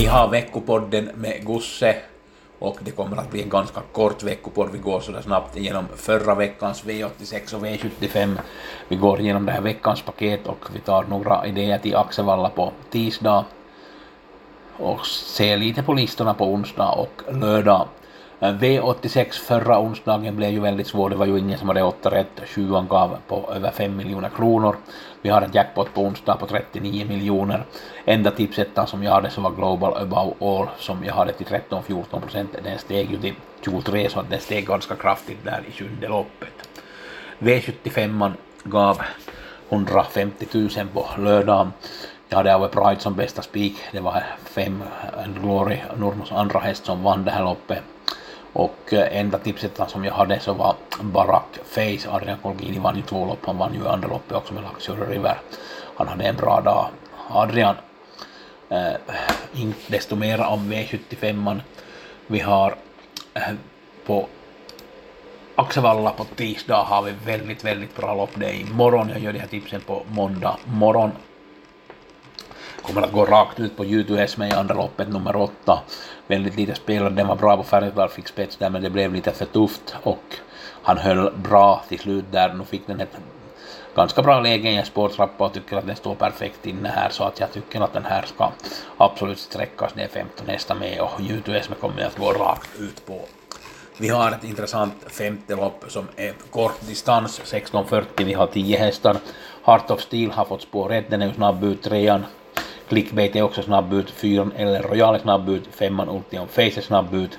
Vi har veckopodden med Gusse och det kommer att bli en ganska kort veckopodd. Vi går sådär snabbt igenom förra veckans V86 och V75. Vi går igenom det här veckans paket och vi tar några idéer till Axevalla på tisdag och ser lite på listorna på onsdag och lördag. Eh, V86 förra onsdagen blev ju väldigt svår, det var ju ingen som hade åtta rätt, 20 gav på över 5 miljoner kronor. Vi har en jackpot på onsdag på 39 miljoner. Enda tipsettan som jag hade som var Global Above All som jag hade till 13-14 procent, den steg ju till 23 så att den steg ganska kraftigt där i sjunde loppet. V75 gav 150 000 på lördagen. Jag hade Ave Pride som bästa spik. Det var fem Glory, Nurmos andra häst som vann det här loppet. Och eh, enda tipset som jag hade så var Barack Face. Adrian Colgini vann ju två lopp, han vann ju andra loppet också med Luxury River. Han hade en bra dag. Adrian, eh, inte desto mer om V75. Vi har eh, på Axevalla på tisdag har vi väldigt, väldigt bra lopp. Det är imorgon. Jag gör de här tipsen på måndag morgon kommer att gå rakt ut på YouTube med i andra loppet, nummer åtta. Väldigt lite spelare, den var bra på Färjestad, fick spets där men det blev lite för tufft och han höll bra till slut där. Nu fick den ett ganska bra läge i en spårtrappa och tycker att den står perfekt inne här så att jag tycker att den här ska absolut sträckas ner 15 nästa med och YouTube kommer att gå rakt ut på. Vi har ett intressant femte lopp som är kort distans, 16.40, vi har 10 hästar. Heart of Steel har fått spår 1, den är ju snabb ut, trean Clickbait är också snabbut, fyran eller Royal är snabbut, femman Ultion Face är snabbut.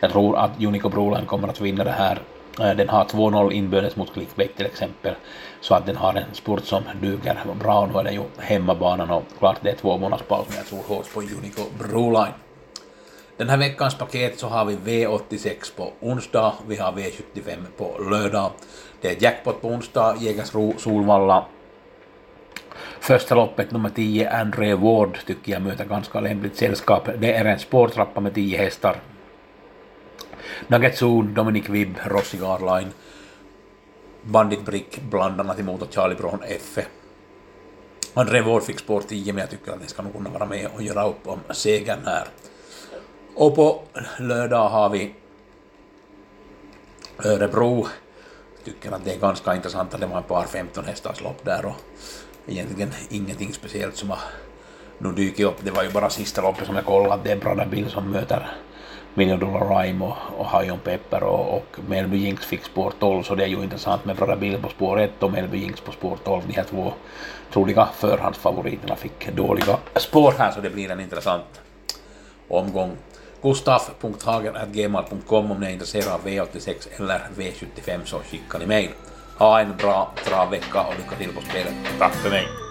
Jag tror att Unico Broline kommer att vinna det här. Eh, den har 2-0 inbördes mot Clickbait till exempel, så att den har en spurt som duger bra. Nu är det ju hemmabanan och klart det är två månaders paus, men jag tror hårt på Unico Broline. Den här veckans paket så har vi V86 på onsdag, vi har V75 på lördag. Det är jackpot på onsdag, Jägersro, Solvalla, Första loppet, nummer 10, André Ward, tycker jag möter ganska lämpligt sällskap. Det är en spårtrappa med 10 hästar. Nugget Dominic Vibb, Rossi Garline, Bandit Brick, bland annat emot Charlie Brown F. André Ward fick spår 10, men jag tycker att den ska nog kunna vara med och göra upp om segern här. Och på lördag har vi Örebro. Tycker att det är ganska intressant att det var ett par 15 hästars lopp där och egentligen ingenting speciellt som har nu dykt upp. Det var ju bara sista loppet som jag kollade, det är Brada Bill som möter Million Dollar Rhyme och, och Hajon Pepper och, och Melby Jinx fick spår 12 så det är ju intressant med Brada Bill på spår 1 och Melby Jinx på spår 12. De här två troliga förhandsfavoriterna fick dåliga spår här så det blir en intressant omgång. Gustaf.hagen.gmail.com om ni är intresserade av V86 eller V75 så skickar ni mejl. Ha en bra travvecka och lycka till på spelet. Tack för mig.